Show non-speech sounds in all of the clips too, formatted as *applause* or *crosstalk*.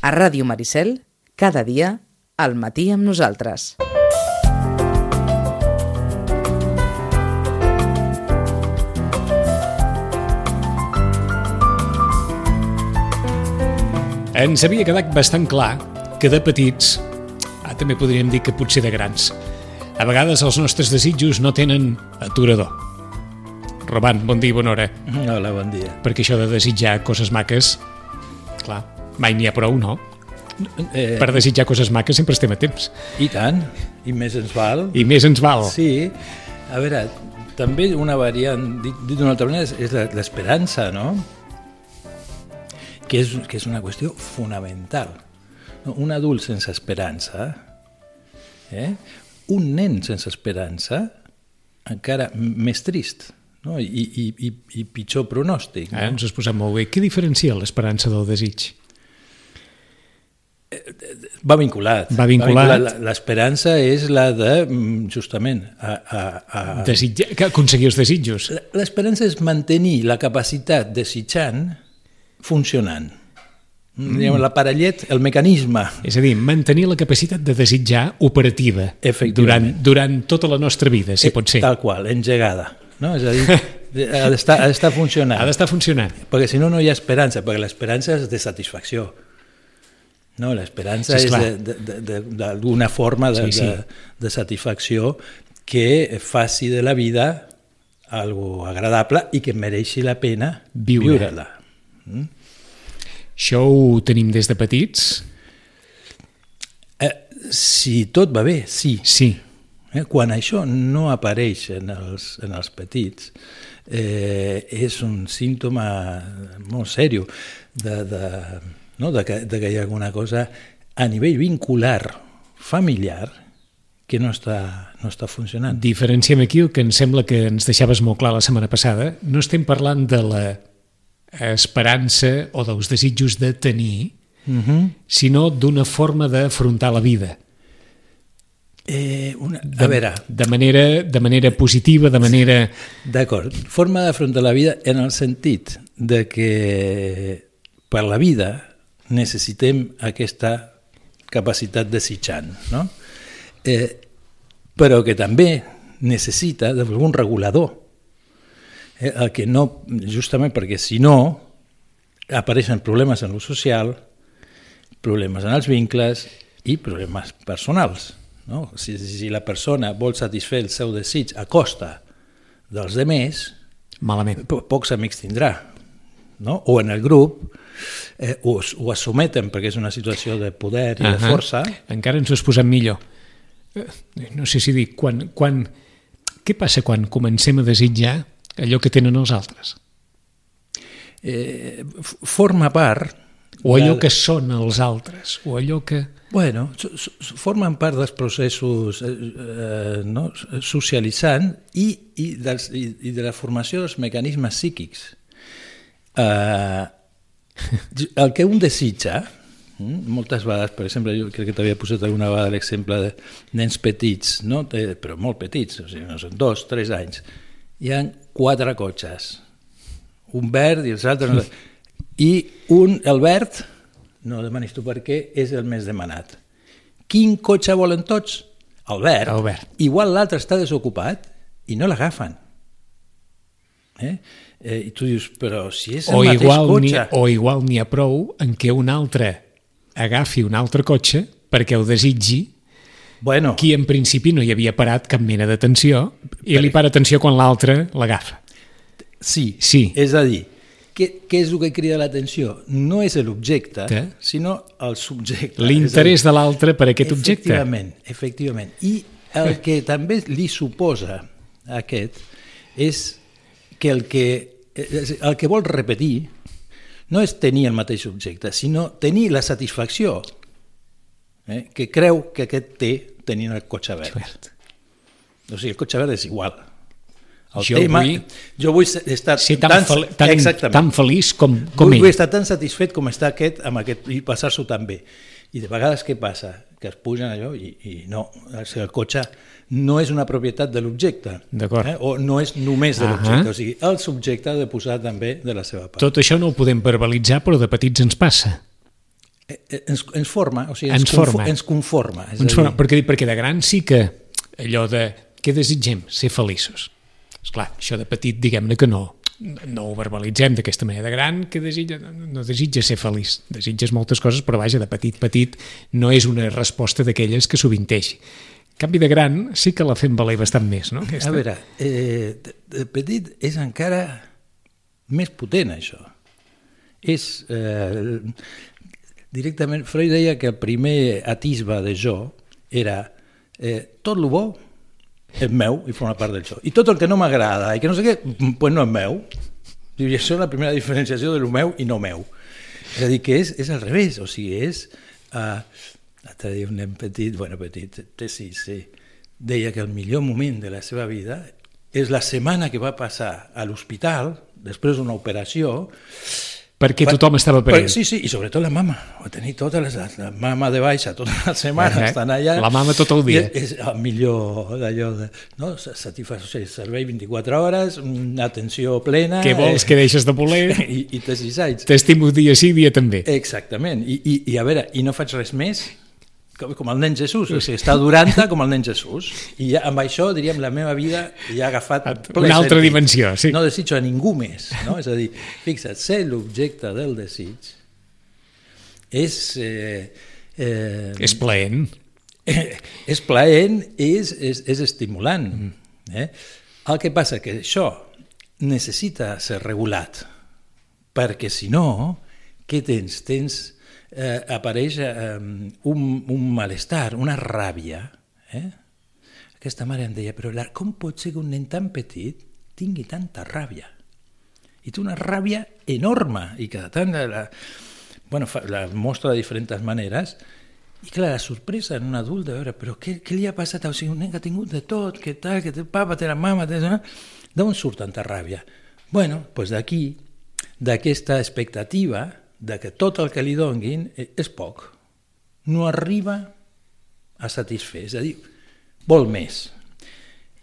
A Ràdio Maricel, cada dia, al matí amb nosaltres. Ens havia quedat bastant clar que de petits, ah, també podríem dir que potser de grans, a vegades els nostres desitjos no tenen aturador. Roman, bon dia i bona hora. Hola, bon dia. Perquè això de desitjar coses maques, clar, mai n'hi ha prou, no? Eh, Per desitjar coses maques sempre estem a temps. I tant, i més ens val. I més ens val. Sí, a veure, també una variant, dit, d'una altra manera, és, l'esperança, no? Que és, que és una qüestió fonamental. Un adult sense esperança, eh? un nen sense esperança, encara més trist no? I, i, i, i pitjor pronòstic. Eh, No? ens has posat molt bé. Què diferencia l'esperança del desig? Va vinculat. Va vinculat. La- L'esperança és la de, mm, justament, a, a, a, Desitjar, que aconseguir els desitjos. L'esperança és mantenir la capacitat desitjant funcionant. Mm. L'aparellet, el mecanisme. És a dir, mantenir la capacitat de desitjar operativa durant, durant tota la nostra vida, si pot ser. Tal qual, engegada. No? És a dir, *laughs* ha d'estar funcionant. Ha d'estar funcionant. Perquè si no, no hi ha esperança, perquè l'esperança és de satisfacció. No, l'esperança Sí, és d'alguna forma de, Sí, sí. de, de satisfacció que faci de la vida algo agradable i que mereixi la pena Viure. viure-la. Això ho tenim des de petits? Eh, si tot va bé, sí. Sí. Eh, quan això no apareix en els, en els petits, eh, és un símptoma molt sèrio de, de, no? de, que, de que hi ha alguna cosa a nivell vincular, familiar, que no està, no està funcionant. Diferenciem aquí el que em sembla que ens deixaves molt clar la setmana passada. No estem parlant de la esperança o dels desitjos de tenir, Uh -huh. sinó d'una forma d'afrontar la vida. eh, una, De, a veure, de manera, de manera positiva, de manera... D'acord, forma d'afrontar la vida en el sentit de que per la vida necessitem aquesta capacitat desitjant, no? Eh, però que també necessita d'algun regulador, eh, el que no, justament perquè si no apareixen problemes en l'ús social, problemes en els vincles i problemes personals. No? Si, si la persona vol satisfer el seu desig a costa dels demés, Malament. po- pocs amics tindrà. No? O en el grup, eh, o, es- o es someten perquè és una situació de poder i de Ahà. força, Encara ens ho has posat millor. Eh, No sé si dir, quan, quan... què passa quan comencem a desitjar allò que tenen els altres? eh, forma part... O allò del- que són els altres? O allò que... Bueno, formen part dels processos eh, eh, no? socialitzant i, i, dels, i, i de la formació dels mecanismes psíquics. Eh, el que un desitja, mm, moltes vegades, per exemple, jo crec que t'havia posat alguna vegada l'exemple de nens petits, no? Però molt petits, o sigui, no són dos, tres anys, hi ha quatre cotxes, un verd i els altres... No, *laughs* I un, el verd, no demanis tu per què, és el més demanat. Quin cotxe volen tots? El verd. El verd. Igual l'altre està desocupat i no l'agafen. Eh? Eh, I tu dius, però si és el O mateix igual, cotxe... o igual n'hi ha prou en què un altre agafi un altre cotxe perquè ho desitgi Bueno, qui en principi no hi havia parat cap mena d'atenció i li para atenció quan l'altre l'agafa. sí, Sí. és a dir, què, què és el que crida l'atenció? No és l'objecte, Que? sinó el subjecte. L'interès de l'altre per aquest objecte. Efectivament, efectivament. I el que també li suposa aquest és que el que, és- el que vol repetir no és tenir el mateix objecte, sinó tenir la satisfacció eh, que creu que aquest té tenint el cotxe verd. Verd. O sigui, el cotxe verd és igual. El Jo tema, vull jo vull estar Ser tan, fel, tan, tan feliç com, com vull, ell. vull estar tan satisfet com està aquest, amb aquest i passar-s'ho tan bé. I de vegades què passa? Que es pugen allò i, i no, o sigui, el cotxe no és una propietat de l'objecte, eh? o no és només de l'objecte, o sigui, el subjecte ha de posar també de la seva part. Tot això no ho podem verbalitzar, però de petits ens passa. eh, eh, ens, ens forma, o sigui, Ens ens, confo- forma. ens conforma. És Ens a fa, dir, perquè, perquè de gran sí que allò de què desitgem? Ser feliços. Esclar, això de petit diguem-ne que no, no ho verbalitzem d'aquesta manera. De gran que desitja, no desitja ser feliç, desitges moltes coses, però vaja, de petit, petit no és una resposta d'aquelles que sovinteix. Canvi, de gran sí que la fem valer bastant més, no? Aquesta. A veure, eh, de, petit és encara més potent, això. És... Eh, directament, Freud deia que el primer atisbe de jo era eh, tot el bo és meu i forma part del jo. I tot el que no m'agrada i que no sé què, pues no és meu. I això és la primera diferenciació de lo meu i no meu. És a dir, que és, és al revés, o sigui, és... Uh, L'altre dia un nen petit, bueno, petit, té sis, sí, deia que el millor moment de la seva vida és la setmana que va passar a l'hospital, després d'una operació, Perquè tothom estava per ell. Sí, sí, i sobretot la mama. Va tenir totes les... La mama de baixa tota la setmana, Eh, estan allà. la mama tot el dia. És el millor d'allò de... No? Satisfacció, servei 24 hores, atenció plena... Què vols, que deixes de voler? *laughs* I, i. T'estimo dia sí, dia també. Exactament. I, i, I a veure, i no faig res més com, com el nen Jesús, o sigui, està durant *laughs* com el nen Jesús. I ja, amb això, diríem, la meva vida ja ha agafat Una altra sentit. dimensió, sí. No desitjo a ningú més, no? És a dir, fixa't, ser l'objecte del desig és... Eh, eh, És plaent. *laughs* és plaent, és, és, és estimulant. Eh? El que passa que això necessita ser regulat, perquè si no, què tens? Tens, eh, apareix eh, un, un malestar, una ràbia. Eh? Aquesta mare em deia, però la, com pot ser que un nen tan petit tingui tanta ràbia? I té una ràbia enorme, i cada tant la, la, bueno, fa, la mostra de diferents maneres, i clar, la sorpresa en un adult de veure, però què, què li ha passat? O sigui, un nen que ha tingut de tot, que tal, que té papa, té la mama, té... d'on surt tanta ràbia? Bueno, doncs d'aquí, d'aquesta expectativa de que tot el que li donguin eh, és poc. No arriba a satisfer, és a dir, vol més.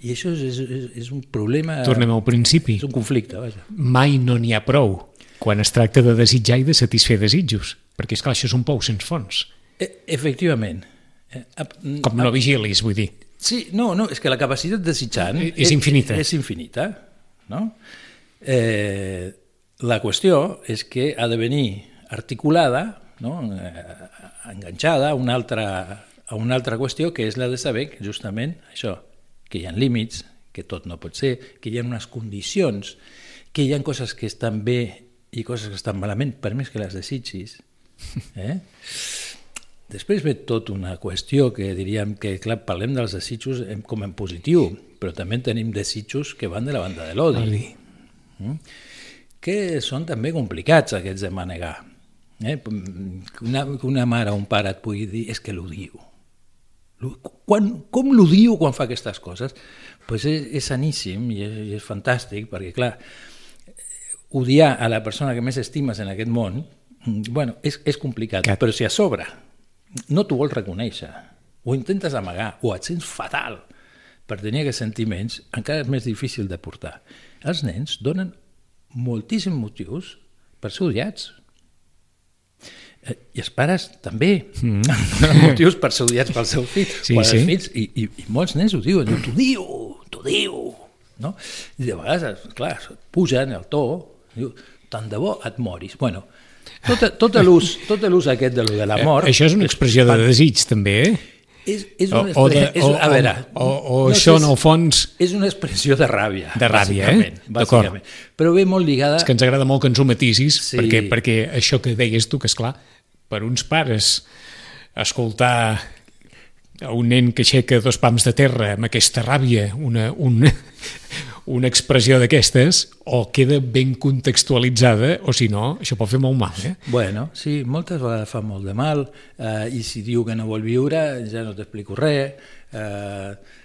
I això és, és, és, és un problema... Tornem al principi. És un conflicte, vaja. Mai no n'hi ha prou quan es tracta de desitjar i de satisfer desitjos. Perquè, és clar això és un pou sense fons. E efectivament. Eh, ap- Com no vigilis, vull dir. Sí, no, no, és que la capacitat desitjant Eh, És infinita. És, infinita, no? Eh, la qüestió és que ha de venir articulada, no? eh, enganxada a una, altra, a una altra qüestió que és la de saber que justament això, que hi ha límits, que tot no pot ser, que hi ha unes condicions, que hi ha coses que estan bé i coses que estan malament, per més que les desitgis. Eh? Després ve tot una qüestió que diríem que, clar, parlem dels desitjos com en positiu, però també tenim desitjos que van de la banda de l'odi, Odi. mm? Que són també complicats aquests de manegar. Eh? Una, una mare o un pare et pugui dir és que l'odio. L'o- Quan, com l'odio quan fa aquestes coses? pues és, és saníssim i és, és fantàstic, perquè clar, odiar a la persona que més estimes en aquest món, bueno, és, és complicat, Cat. però si a sobre no t'ho vols reconèixer, o intentes amagar, o et sents fatal per tenir aquests sentiments, encara és més difícil de portar. Els nens donen moltíssims motius per ser odiats. Eh, I els pares també mm. donen *laughs* motius per ser odiats pel seu fill. Sí, sí. fills, i, i, i molts nens ho diuen, diuen, t'odio, t'odio. No? I de vegades, clar, pugen el to, diu, tant de bo et moris. Bueno, tot, tot l'ús tot l'ús aquest de lo de la mort... Eh, Això és una expressió de desig, també, eh? És, és O, una o, de, expre- és, o, a veure, o, o no això, en el fons, És una expressió de ràbia. De ràbia, eh? bàsicament, D'acord. bàsicament. Però ve molt lligada... és que ens agrada molt que ens ho matisis, Sí. perquè, perquè això que deies tu, que és clar, per uns pares, escoltar a un nen que aixeca dos pams de terra amb aquesta ràbia, una, una, una expressió d'aquestes, o queda ben contextualitzada, o si no, això pot fer molt mal, eh? Bueno, sí, moltes vegades fa molt de mal, eh, i si diu que no vol viure, ja no t'explico res, eh,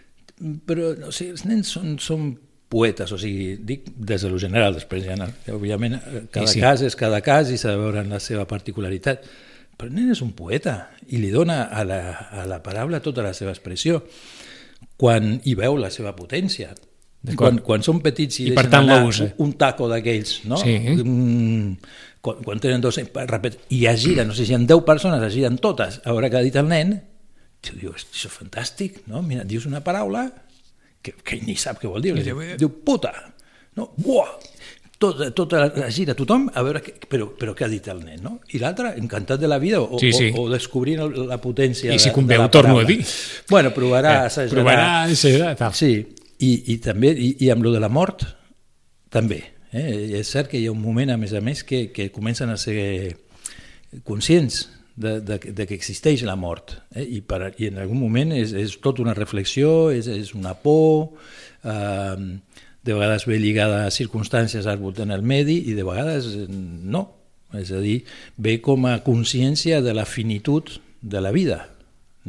però o sigui, els nens són, són poetes, o sigui, dic des de lo general, després ja que òbviament eh, cada sí. sí. cas és cada cas i s'ha de veure en la seva particularitat, però el nen és un poeta i li dona a la, a la paraula tota la seva expressió quan hi veu la seva potència. Quan, quan són petits i, I per tant anar l'usa. un, taco d'aquells, no? Sí. Mm, quan, quan tenen dos... Repet, I es giren, no sé si hi ha 10 persones, es giren totes. A veure què ha dit el nen, tu dius, això és fantàstic, no? Mira, dius una paraula que, que ni sap què vol dir. Diu, diu puta, no? Buah! Tot, tota la gira tothom a veure què, però, però què ha dit el nen, no? I l'altre, encantat de la vida o, Sí, sí. o, o descobrint la potència I si de, convé, de la ho torno a paraula. dir. Bueno, provarà, Eh, asssajarà. provarà, asssajarà, tal. Sí, i, i també, i, i amb lo de la mort, també. Eh? És cert que hi ha un moment, a més a més, que, que comencen a ser conscients de, de, de que existeix la mort. Eh? I, per, I en algun moment és, és tot una reflexió, és, és una por, eh, de vegades ve lligada a circumstàncies al voltant del medi i de vegades eh, no. És a dir, ve com a consciència de la finitud de la vida.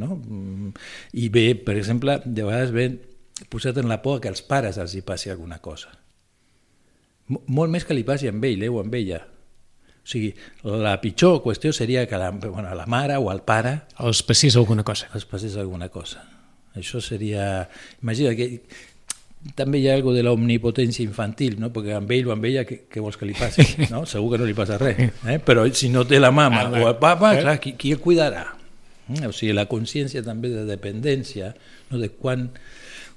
No? Mm, I ve, per exemple, de vegades ve posat en la por que als pares els hi passi alguna cosa. Mo- Molt més que li passi amb ell eh, o amb ella. O sigui, la pitjor qüestió seria que la, bueno, a la mare o al pare Els passés alguna cosa. els passés alguna cosa. Això seria... Imagina que també hi ha algo de l'omnipotència infantil, no? perquè amb ell o amb ella, què, què vols que li passi? No? *laughs* Segur que no li passa res. Eh? Però si no té la mama Ah, o el papa, eh? clar, qui, qui el cuidarà? Mm? O sigui, la consciència també de dependència, no? de quan,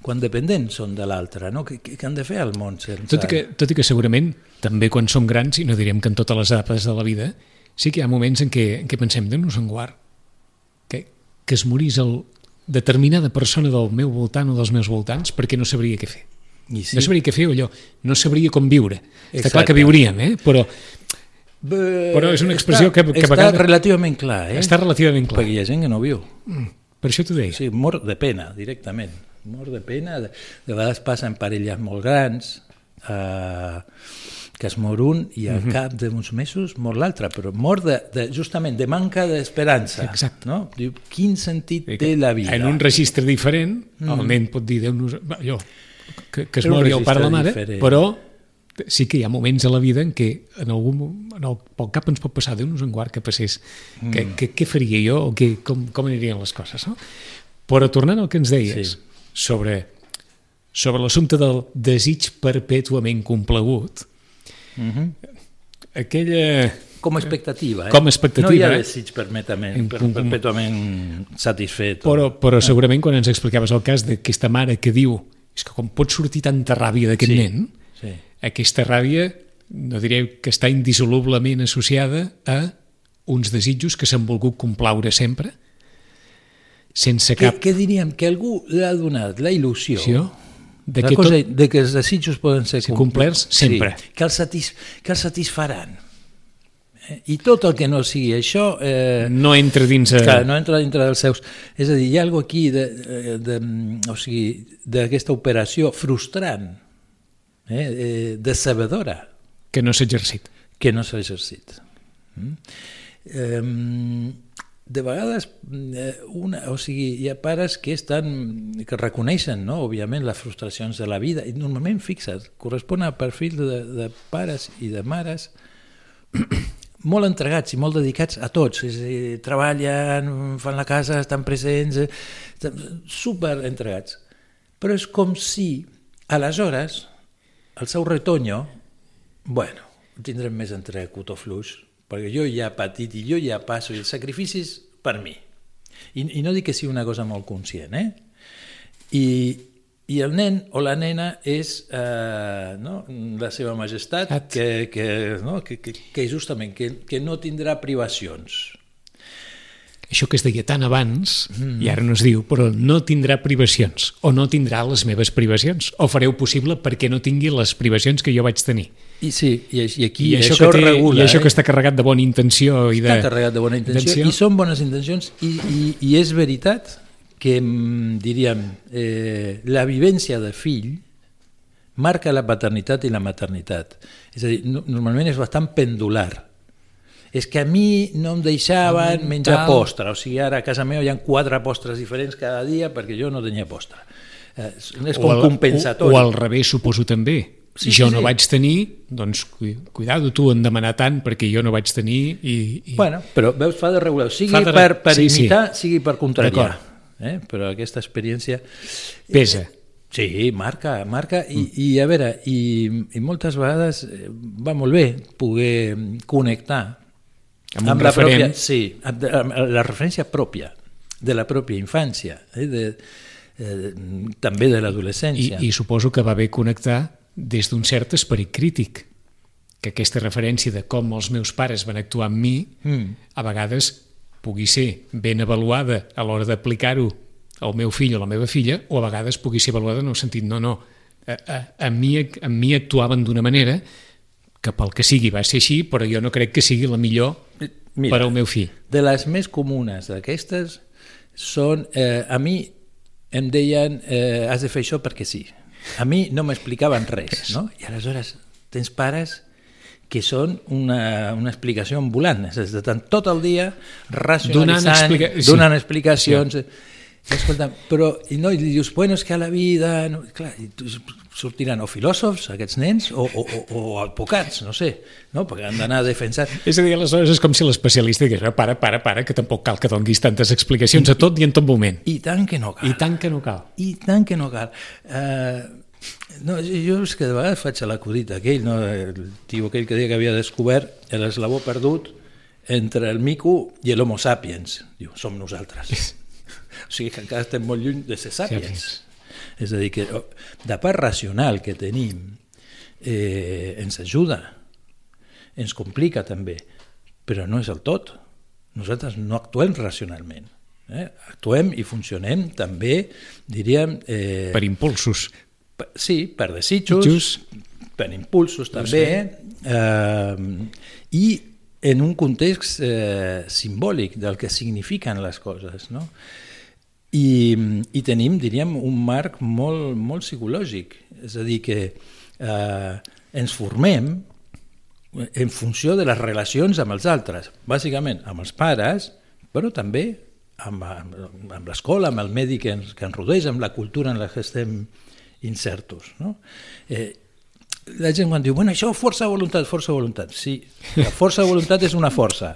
quan dependents són de l'altre, no? Què, què han de fer al món sense... Tot i, que, tot i que segurament, també quan som grans, i no direm que en totes les etapes de la vida, sí que hi ha moments en què, en què pensem, déu-nos en guard, que, que es morís el, determinada persona del meu voltant o dels meus voltants perquè no sabria què fer. I Sí. No sabria què fer allò, no sabria com viure. Està clar Exacte. que viuríem, eh? però Però és una expressió està, que- que està vegades- relativament clar, eh? està relativament clar. Perquè hi ha gent que no viu. Per això t'ho deia. Sí, mor de pena, directament. Mor de pena. De, de vegades passen parelles molt grans, eh, que es mor un i al cap d'uns mesos mor l'altre, però mor de, de, justament de manca d'esperança. Exacte. No? Diu, quin sentit I té la vida? En un registre diferent, el nen pot dir, Déu nos... va, allò, que, que es mori el pare o la mare, diferent. però sí que hi ha moments a la vida en què en algun, en el, pel cap ens pot passar, Déu nos en guard que passés, que, que, què faria jo o que, com, com anirien les coses, no? Però tornant al que ens deies Sí. Sobre, sobre l'assumpte del desig perpètuament complagut, Mhm. aquella... Com a expectativa, eh? Com a expectativa, No hi ha eh? desig perpetament, En- per, perpètuament satisfet. Però, però segurament quan ens explicaves el cas d'aquesta mare que diu és que com pot sortir tanta ràbia d'aquest Sí, nen, sí. aquesta ràbia no diré que està indissolublement associada a uns desitjos que s'han volgut complaure sempre sense Què, cap què diríem? Que algú l'ha donat la il·lusió opció de que cosa tot... de que els desitjos poden ser Sí, compl- complerts sempre. Sí, que, els satis, que els satisfaran. Eh? I tot el que no sigui això... Eh, no entra dins... A... Clar, no entra dintre dels seus... És a dir, hi ha alguna aquí de, de, de, o sigui, d'aquesta operació frustrant, eh, eh, decebedora, que no s'ha exercit. que no s'ha exercit. Mm? Eh, de vegades, eh, una, o sigui, hi ha pares que estan que reconeixen, no? òbviament, les frustracions de la vida, i normalment, fixa't, correspon a perfil de, de pares i de mares *clears throat* molt entregats i molt dedicats a tots, és a dir, treballen, fan la casa, estan presents, eh, estan super entregats. Però és com si, aleshores, el seu retoño, bueno, tindrem més entre cotó fluix, perquè jo ja he patit i jo ja passo, i el sacrifici és per mi. I, i no dic que sigui una cosa molt conscient, eh? I, i el nen o la nena és eh, no? la seva majestat At. que, que, no? que, que, que justament que, que no tindrà privacions Això que es deia tant abans, mm. i ara no es diu, però no tindrà privacions, o no tindrà les meves privacions, o fareu possible perquè no tingui les privacions que jo vaig tenir. i sí, i, i aquí I, això, això, que té, regula I això eh? que està carregat de bona intenció i de... està carregat de bona intenció, i són bones intencions i, i, i és veritat que mm, diríem eh, la vivència de fill marca la paternitat i la maternitat és a dir, no, normalment és bastant pendular és que a mi no em deixaven Mm, menjar tal. postre, o sigui, ara a casa meva hi ha quatre postres diferents cada dia perquè jo no tenia postre. Eh, és com al- compensatori. O, o al revés, suposo també. Sí, Si jo sí, no sí. vaig tenir, doncs cu- cuidado tu en demanar tant perquè jo no vaig tenir i... i... Bueno, però veus, fa de regular, sigui Fa de- per, per sí, sí. imitar, sigui per contrariar. Eh? Però aquesta experiència... Pesa. Sí, marca, marca, i, mm. i a veure, i, i moltes vegades eh, va molt bé poder connectar Amb amb la referent. pròpia, sí, amb, amb la referència pròpia de la pròpia infància, eh, de, eh, també de I, l'adolescència. I suposo que va bé connectar des d'un cert esperit crític, que aquesta referència de com els meus pares van actuar amb mi, Mm. a vegades pugui ser ben avaluada a l'hora d'aplicar-ho al meu fill o a la meva filla, o a vegades pugui ser avaluada en el sentit, no, no, a, a, a, mi, a mi actuaven d'una manera que pel que sigui va ser així, però jo no crec que sigui la millor Mira, per al meu fill. De les més comunes d'aquestes són, eh, a mi em deien eh, has de fer això perquè sí. A mi no m'explicaven res, no? I aleshores tens pares que són una, una explicació ambulant, és a dir, tot el dia racionalitzant, Donant explica- sí. donant explicacions, I escolta, però i no, i dius, bueno, és que a la vida... No, clar, i tu, sortiran o filòsofs, aquests nens, o, o, o, o advocats, no sé, no? perquè han d'anar a defensar... És a dir, aleshores és com si l'especialista digués, "Ah, para, para, para, que tampoc cal que donguis tantes explicacions a tot i en tot moment. I tant que no cal. I tant que no cal. I tant que no cal. Uh, no, jo és que de vegades faig l'acudit aquell, no? el tio aquell que deia que havia descobert l'eslabó perdut entre el mico i l'homo sapiens. Diu, som nosaltres. *laughs* o sigui que encara estem molt lluny de ser sapiens. És a dir, que oh, de part racional que tenim eh, ens ajuda, ens complica també, però no és el tot. Nosaltres no actuem racionalment. Eh? Actuem i funcionem també, diríem... Eh, Per impulsos. per- sí, per desitjos, Just. per impulsos també, eh, i en un context eh, simbòlic del que signifiquen les coses. No? I, I tenim, diríem, un marc molt, molt psicològic, és a dir, que eh, ens formem en funció de les relacions amb els altres, bàsicament amb els pares, però també amb, amb, amb l'escola, amb el medi que ens, que ens rodeja, amb la cultura en la que estem incertos. No? Eh, la gent quan diu, bueno, això força voluntat, força voluntat. Sí, la força voluntat és una força,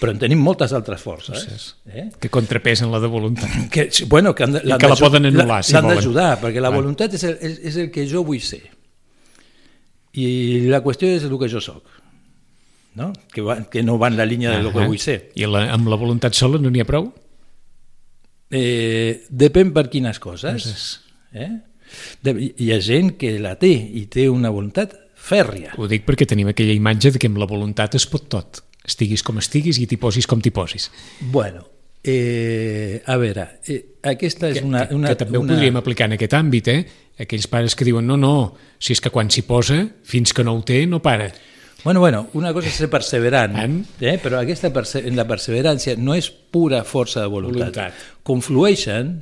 però en tenim moltes altres forces. Eh? Que contrapesen la de voluntat. *laughs* Que, bueno, que, han que la poden anul·lar, si L'han volen. d'ajudar, perquè la voluntat és el, és, és el que jo vull ser. I la qüestió és el que jo sóc. No? Que, va, que no va en la línia del que Ahà. vull ser. I la, amb la voluntat sola no n'hi ha prou? Eh, depèn per quines coses. Eh? De, hi ha gent que la té i té una voluntat fèrria. Ho dic perquè tenim aquella imatge de que amb la voluntat es pot tot. Estiguis com estiguis i t'hi posis com t'hi posis. Bueno, eh, a veure, eh, aquesta és Que, una... que, una, que també una... ho podríem aplicar en aquest àmbit, eh? Aquells pares que diuen, no, no, si és que quan s'hi posa, fins que no ho té, no para. Bueno, bueno, una cosa és ser perseverant, eh? però aquesta perse en la perseverància no és pura força de voluntat. Voluntat. Conflueixen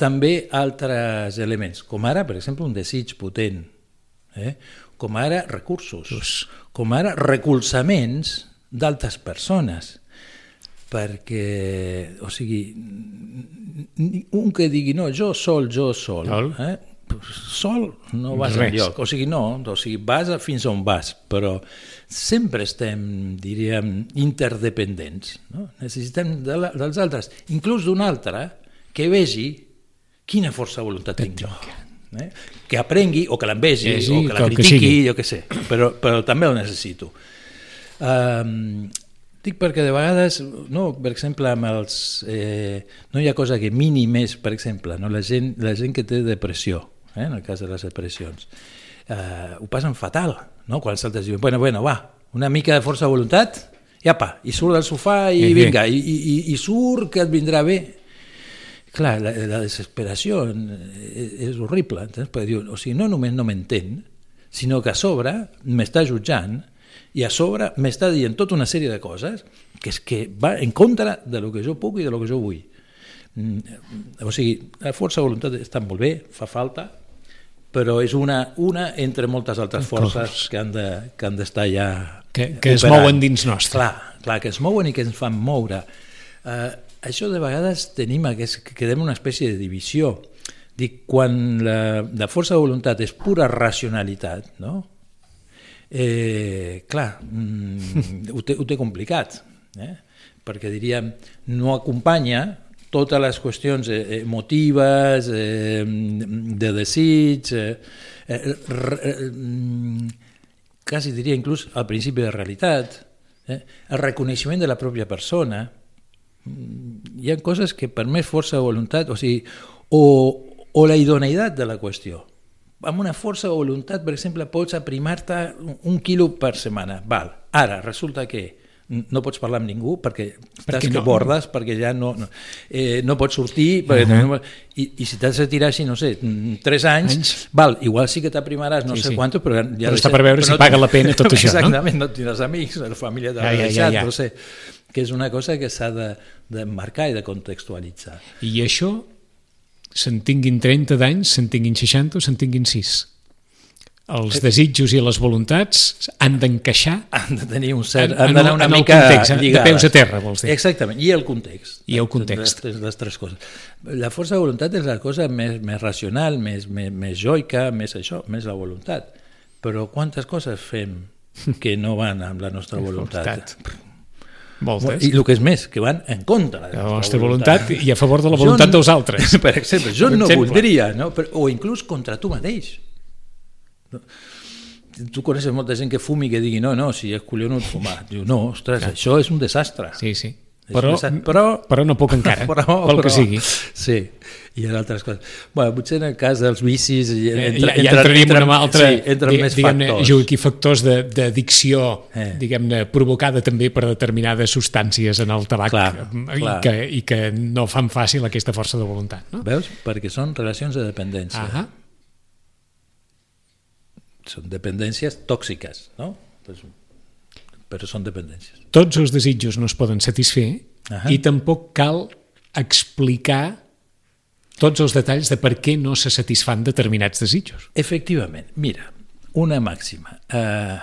també altres elements, com ara, per exemple, un desig potent, eh? com ara recursos, com ara recolzaments d'altres persones, perquè, o sigui, un que digui, no, jo sol, jo sol, Sol. eh? sol no vas Res. enlloc, o sigui, no, o sigui, vas fins on vas, però sempre estem, diríem, interdependents, no? necessitem de la, dels altres, inclús d'un altre que vegi quina força de voluntat tinc jo. Eh? Que aprengui, o que l'envegi, Eh, sí, o que la que que critiqui, sigui. jo què sé, però, però també ho necessito. Um, dic perquè de vegades, no, per exemple, amb els, eh, no hi ha cosa que mini més, per exemple, no? la, gent, la gent que té depressió, eh, en el cas de les depressions, eh, ho passen fatal, no? quan els altres diuen, bueno, bueno, va, una mica de força de voluntat, i apa, i surt del sofà i Eh, eh. vinga, i, i, i, i surt que et vindrà bé. Clar, la, la desesperació és, és horrible, entens? perquè diu, o sigui, no només no m'entén, sinó que a sobre m'està jutjant i a sobre m'està dient tota una sèrie de coses que és que va en contra de lo que jo puc i de lo que jo vull. Mm, O sigui, la força de voluntat està molt bé, fa falta, però és una, una entre moltes altres forces que han de- que han d'estar ja Que- que es operant. mouen dins nostre. Clar, clar, que es mouen i que ens fan moure. Uh, això de vegades tenim aquest, que quedem una espècie de divisió. Dic, quan la, la força de voluntat és pura racionalitat, no? Eh, clar, mm, ho, té, ho té complicat, eh? perquè diríem, no acompanya totes les qüestions eh, emotives, eh, de desig, eh, eh, eh, quasi diria inclús al principi de realitat, eh, el reconeixement de la pròpia persona, hi ha coses que per més força de voluntat, o sigui, o, o la idoneïtat de la qüestió, amb una força de voluntat, per exemple, pots aprimar-te un quilo per setmana. Val. Ara, resulta que no pots parlar amb ningú perquè estàs no? que bordes, perquè ja no, no, eh, no pots sortir, perquè uh -huh. i, i si t'has de tirar així, no sé, 3 anys, anys, val, igual sí que t'aprimaràs no sí, sé sí. quantos, però ja però està per veure si no, paga la pena tot *laughs* això, exactament, no? Exactament, no tindràs amics, la família t'ha ja, ja, deixat, ja, ja. no sé, que és una cosa que s'ha de, de marcar i de contextualitzar. I això se'n tinguin 30 d'anys, se'n tinguin 60 o se'n tinguin 6 els desitjos i les voluntats han d'encaixar han de tenir un cert, han d'anar una mica context, lligades. de peus a terra vols dir. Exactament, i el context. I el context. Les, les tres coses. La força de voluntat és la cosa més, més racional més, més, més joica, més això més la voluntat, però quantes coses fem *laughs* que no van amb la nostra voluntat Moltes. I el que és més, que van en contra de la nostra voluntat. voluntat i a favor de la voluntat jo, dels altres. *laughs* Per exemple, jo per no exemple. voldria, no? o inclús contra tu mateix. Tu coneixes molta gent que fumi i que digui no, no, si és collonut fumar. Diu, no, ostres, ja. això és un desastre. Sí, sí. Però, però, però no puc encara, *laughs* però, pel però, que sigui. Sí, i en altres coses. Bueno, potser en el cas dels vicis... Entra, eh, ja, ja entraríem en una altra... Sí, entren di, més factors. Aquí factors d'addicció, eh. diguem-ne, provocada també per determinades substàncies en el tabac clar, i, clar. Que, i que no fan fàcil aquesta força de voluntat. No? Veus? Perquè són relacions de dependència. Ahà són dependències tòxiques, no? Pues, però són dependències. Tots els desitjos no es poden satisfer uh -huh. i tampoc cal explicar tots els detalls de per què no se satisfan determinats desitjos. Efectivament. Mira, una màxima. Uh,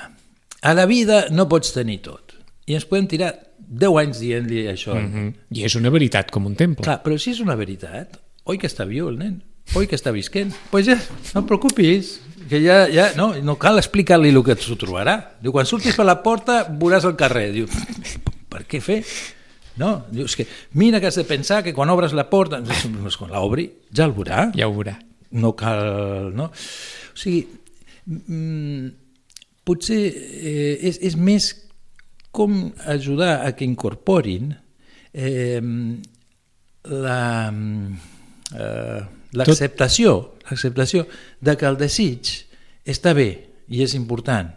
a la vida no pots tenir tot. I ens podem tirar 10 anys dient-li això. Uh -huh. I és una veritat com un temple. Clar, però si és una veritat, oi que està viu el nen? Oi que està visquent? Doncs pues ja, no et preocupis, que ja, ja no, no cal explicar-li el que s'ho trobarà. Diu, quan surtis per la porta veuràs el carrer. Diu, per què fer? No, diu, és que mira que has de pensar que quan obres la porta, doncs, quan l'obri, ja el veurà. Ja ho veurà. No cal... No? O sigui, mm, potser eh, és, és més com ajudar a que incorporin eh, la... Eh, l'acceptació l'acceptació de que el desig està bé i és important,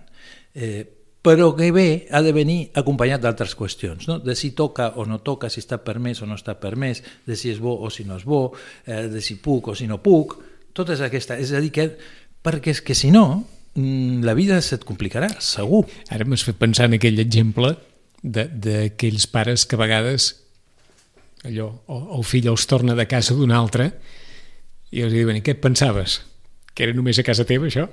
eh, però que bé ha de venir acompanyat d'altres qüestions, no? de si toca o no toca, si està permès o no està permès, de si és bo o si no és bo, eh, de si puc o si no puc, totes aquestes... És a dir, que, perquè és que si no, mm, la vida se't complicarà, segur. Ara m'has fet pensar en aquell exemple d'aquells pares que a vegades allò, el fill els torna de casa d'un altre i els diuen, què et pensaves? Que era només a casa teva, això?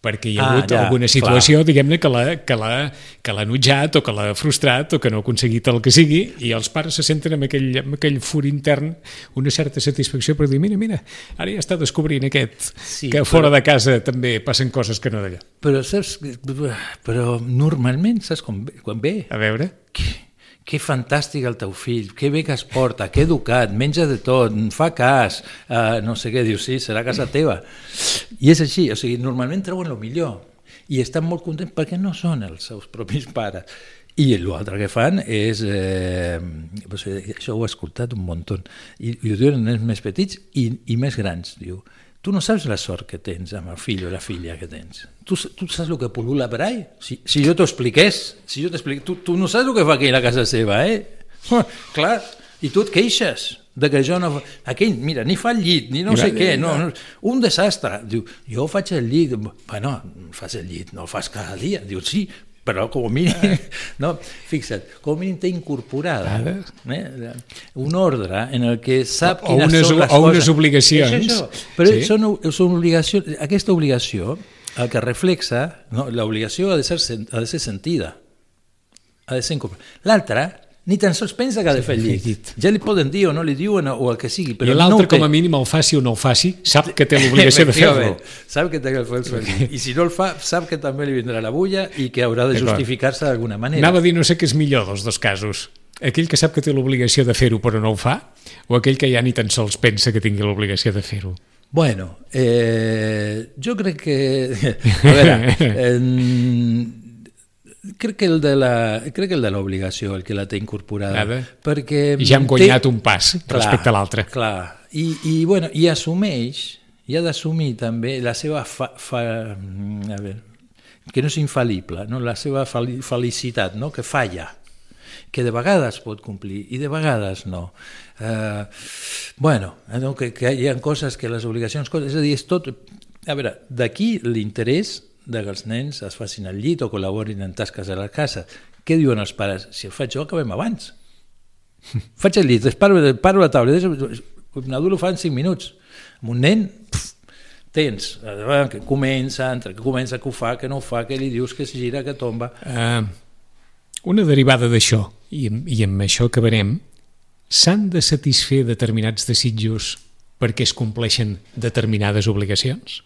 perquè hi ha ah, hagut ja, alguna situació, diguem-ne, que l'ha que que enutjat o que l'ha frustrat o que no ha aconseguit el que sigui i els pares se senten amb aquell, amb aquell fur intern una certa satisfacció per dir, mira, mira, ara ja està descobrint aquest sí, que fora però, de casa també passen coses que no d'allà. Però saps, però normalment saps ve? Quan ve? A veure? Que que fantàstic el teu fill, que bé que es porta, que educat, menja de tot, fa cas, uh, no sé què, dius, sí, serà casa teva. I és així, o sigui, normalment treuen el millor i estan molt contents perquè no són els seus propis pares. I l'altre que fan és, eh, això ho he escoltat un munt, i, i ho diuen els més petits i, i més grans, diu, tu no saps la sort que tens amb el fill o la filla que tens. Tu, tu saps el que pol·lula per ahí? Si, si jo t'ho expliqués, si jo t'expliqués, tu, tu no saps el que fa aquell a casa seva, eh? *laughs* Clar, i tu et queixes de que jo no... Aquell, mira, ni fa el llit, ni no mira, sé què, no, no, un desastre. Diu, jo faig el llit, bueno, fas el llit, no el fas cada dia. Diu, sí, però com a mínim, *laughs* no? fixa't, com a mínim té incorporada eh? un ordre en el que sap quines unes, són les o coses. unes obligacions. Això. Però sí? són, són obligacions, aquesta obligació, el que reflexa, no? l'obligació ha, de ser, ha de ser sentida, ha de ser incorporada. L'altra ni tan sols pensa que ha de fer el llit. Ja li poden dir o no li diuen o el que sigui. Però I l'altre, no com a mínim, el faci o no el faci, sap que té l'obligació de fer-lo. Sap que té que fer el llit. I si no el fa, sap que també li vindrà la bulla i que haurà de justificar-se d'alguna manera. Anava a dir, no sé què és millor dels dos casos. Aquell que sap que té l'obligació de fer-ho però no ho fa? O aquell que ja ni tan sols pensa que tingui l'obligació de fer-ho? Bueno, eh, jo crec que... *laughs* A veure, *laughs* eh, crec que el de la crec que el de l'obligació, el que la té incorporada, Ara. perquè I ja hem guanyat té- un pas respecte a l'altre. Clar, i, i, bueno, i assumeix, i ha d'assumir també la seva fa, fa, a veure, que no és infal·lible, no? la seva fali- felicitat, no? que falla, que de vegades pot complir i de vegades no. Eh, bueno, no? que, que hi ha coses que les obligacions... És a dir, és tot... A veure, d'aquí l'interès de que els nens es facin al llit o col·laborin en tasques a la casa. Què diuen els pares? Si el faig jo, acabem abans. Faig el llit, paro, paro la taula, deixo- un adult ho fa en 5 minuts. Amb un nen, pf, tens, eh, que comença, entre que comença, que ho fa, que no ho fa, que li dius, que es gira, que tomba... Uh, una derivada d'això, i, i amb això acabarem, s'han de satisfer determinats desitjos perquè es compleixen determinades obligacions?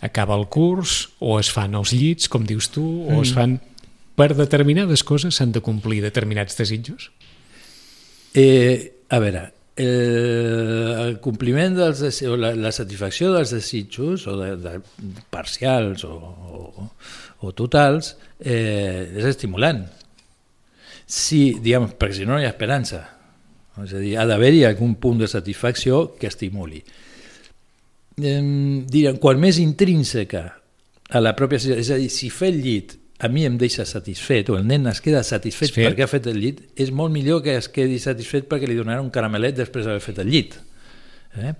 Acaba el curs, o es fan els llits, com dius tu, o Mm. es fan... Per determinades coses s'han de complir determinats desitjos? Eh, a veure, el, el compliment dels desi- o la, la satisfacció dels desitjos o de, de parcials o, o, o totals eh, és estimulant. Si, diguem, perquè si no no hi ha esperança. És a dir, ha d'haver-hi algun punt de satisfacció que estimuli. Eh, diríem, quan més intrínseca a la pròpia... És a dir, si fer el llit a mi em deixa satisfet, o el nen es queda satisfet Satisfet. perquè ha fet el llit, és molt millor que es quedi satisfet perquè li donaran un caramelet després d'haver fet el llit. Eh?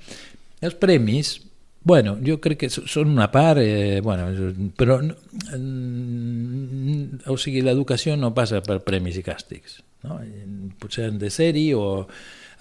Els premis, bueno, jo crec que són una part, eh, bueno, però mm, o sigui, l'educació no passa per premis i càstigs. No? Potser han de ser-hi, o,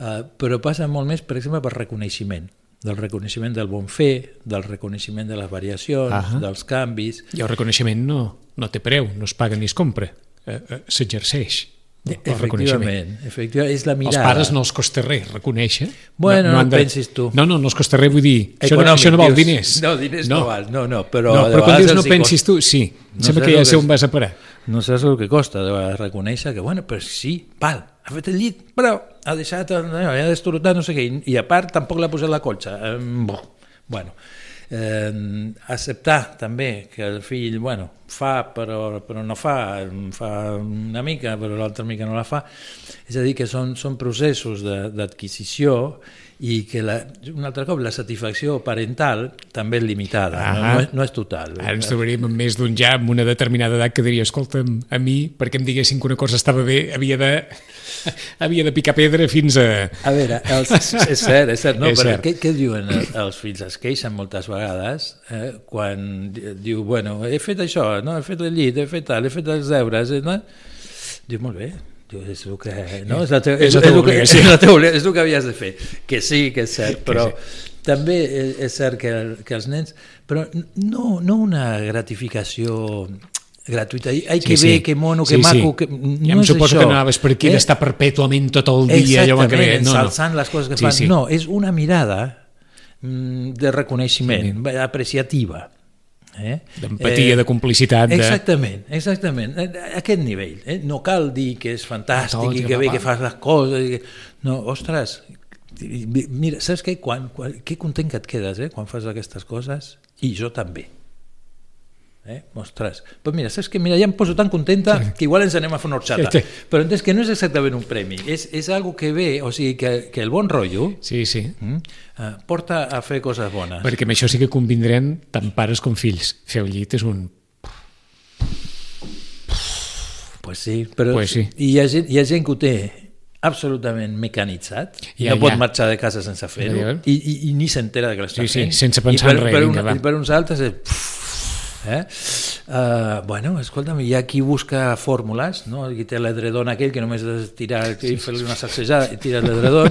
eh, però passa molt més, per exemple, per reconeixement del reconeixement del bon fer, del reconeixement de les variacions, Ahà. dels canvis, I el reconeixement no, no té preu, no es paga ni es compra, eh, eh, s'exerceix. reconeixement. Efectivament, efectivament, és la Els mirada. pares no els costa res reconèixer. Bueno, no han et pensis tu. No, no, no els costa res, vull dir, això no, això no val dius. diners. No, diners no, val, no, no, però, no, de però quan dius no els pensis tu, sí, No sembla que ja sé on vas a parar. No saps el que costa de reconèixer que, bueno, però sí, val, ha fet el llit, però ha deixat, ha destrotat no sé què, i, a part tampoc l'ha posat la colxa. Eh, bueno, eh, acceptar també que el fill, bueno, fa però, però no fa, fa una mica però l'altra mica no la fa, és a dir, que són, són processos d'adquisició i que la, un altre cop la satisfacció parental també és limitada, no, Ahà. no, és, no és total. Ara ens trobaríem amb més d'un ja amb una determinada edat que diria, escolta'm, a mi, perquè em diguessin que una cosa estava bé, havia de, *laughs* havia de picar pedra fins a... A veure, els, és cert, és cert, no, *laughs* És però cert. Què, què diuen els, els fills? Es queixen moltes vegades eh, quan di- diu, bueno, he fet això, no? he fet el llit, he fet tal, he fet els deures, eh, no? Diu, molt bé, diu, és el que, no? és, la teva, És la el teva que, és, és el que havies de fer. Que sí, que és cert, però sí. també és, és cert que, que els nens... Però no, no una gratificació gratuïta. Ai, que bé, que mono, que maco... Que, ja no em és suposo això. que no anaves per aquí Eh? d'estar perpètuament tot el dia, allò que. Exactament, No, no. ensalçant les coses que fan. No, és una mirada mm, de reconeixement, sí. apreciativa. Eh? D'empatia, de complicitat, de- Exactament, exactament. Eh, A aquest nivell. Eh? No cal dir que és fantàstic Tot, i que bé que fas les coses. i que- No, ostres, mira, saps què? Quan, quan, que content que et quedes eh? quan fas aquestes coses? I jo també. Eh? Ostres, però mira, saps que mira, ja em poso tan contenta que igual ens anem a fer una horxata. Sí, sí. Però entens que no és exactament un premi, és, és algo que ve, o sigui, que, que el bon rotllo Sí, sí. mm, eh, porta a fer coses bones. Perquè amb això sí que convindrem tant pares com fills. Fer el llit és un... Pues sí, però Pues sí. Hi ha, gent, hi ha gent que ho té absolutament mecanitzat i Ja, no pot ja. marxar de casa sense fer-ho Ja, ja. i, i, i ni s'entera de que l'està Sí, sí, fent sense pensar I per, en res, per, i per uns altres és pff, eh? Uh, bueno, escolta'm, hi ha qui busca fórmules, no? Qui té l'edredon aquell que només has de tirar i fer-li una sacsejada i tirar l'edredon,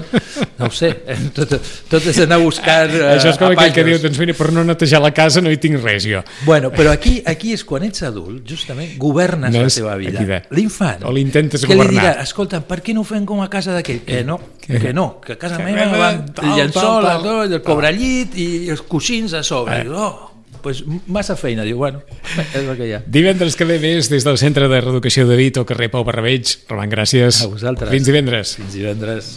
no ho sé, eh? tot, tot és anar a buscar uh, això és com aquell que diu, doncs mira, per no netejar la casa no hi tinc res jo. Bueno, però aquí, aquí és quan ets adult, justament, governes No la teva vida. L'infant. o l'intentes que governar. li dirà, escolta, per què no ho fem com a casa d'aquell? Que no, que no, que a casa Que meva van tal, el llençol, el cobrellit i els coixins a sobre. Eh. Oh, pues, massa feina, diu, bueno, és el que hi ha. Divendres que ve més des del Centre de Reeducació de Dit o carrer Pau Barrabeig. Roman, gràcies. A vosaltres. Fins divendres. Fins divendres.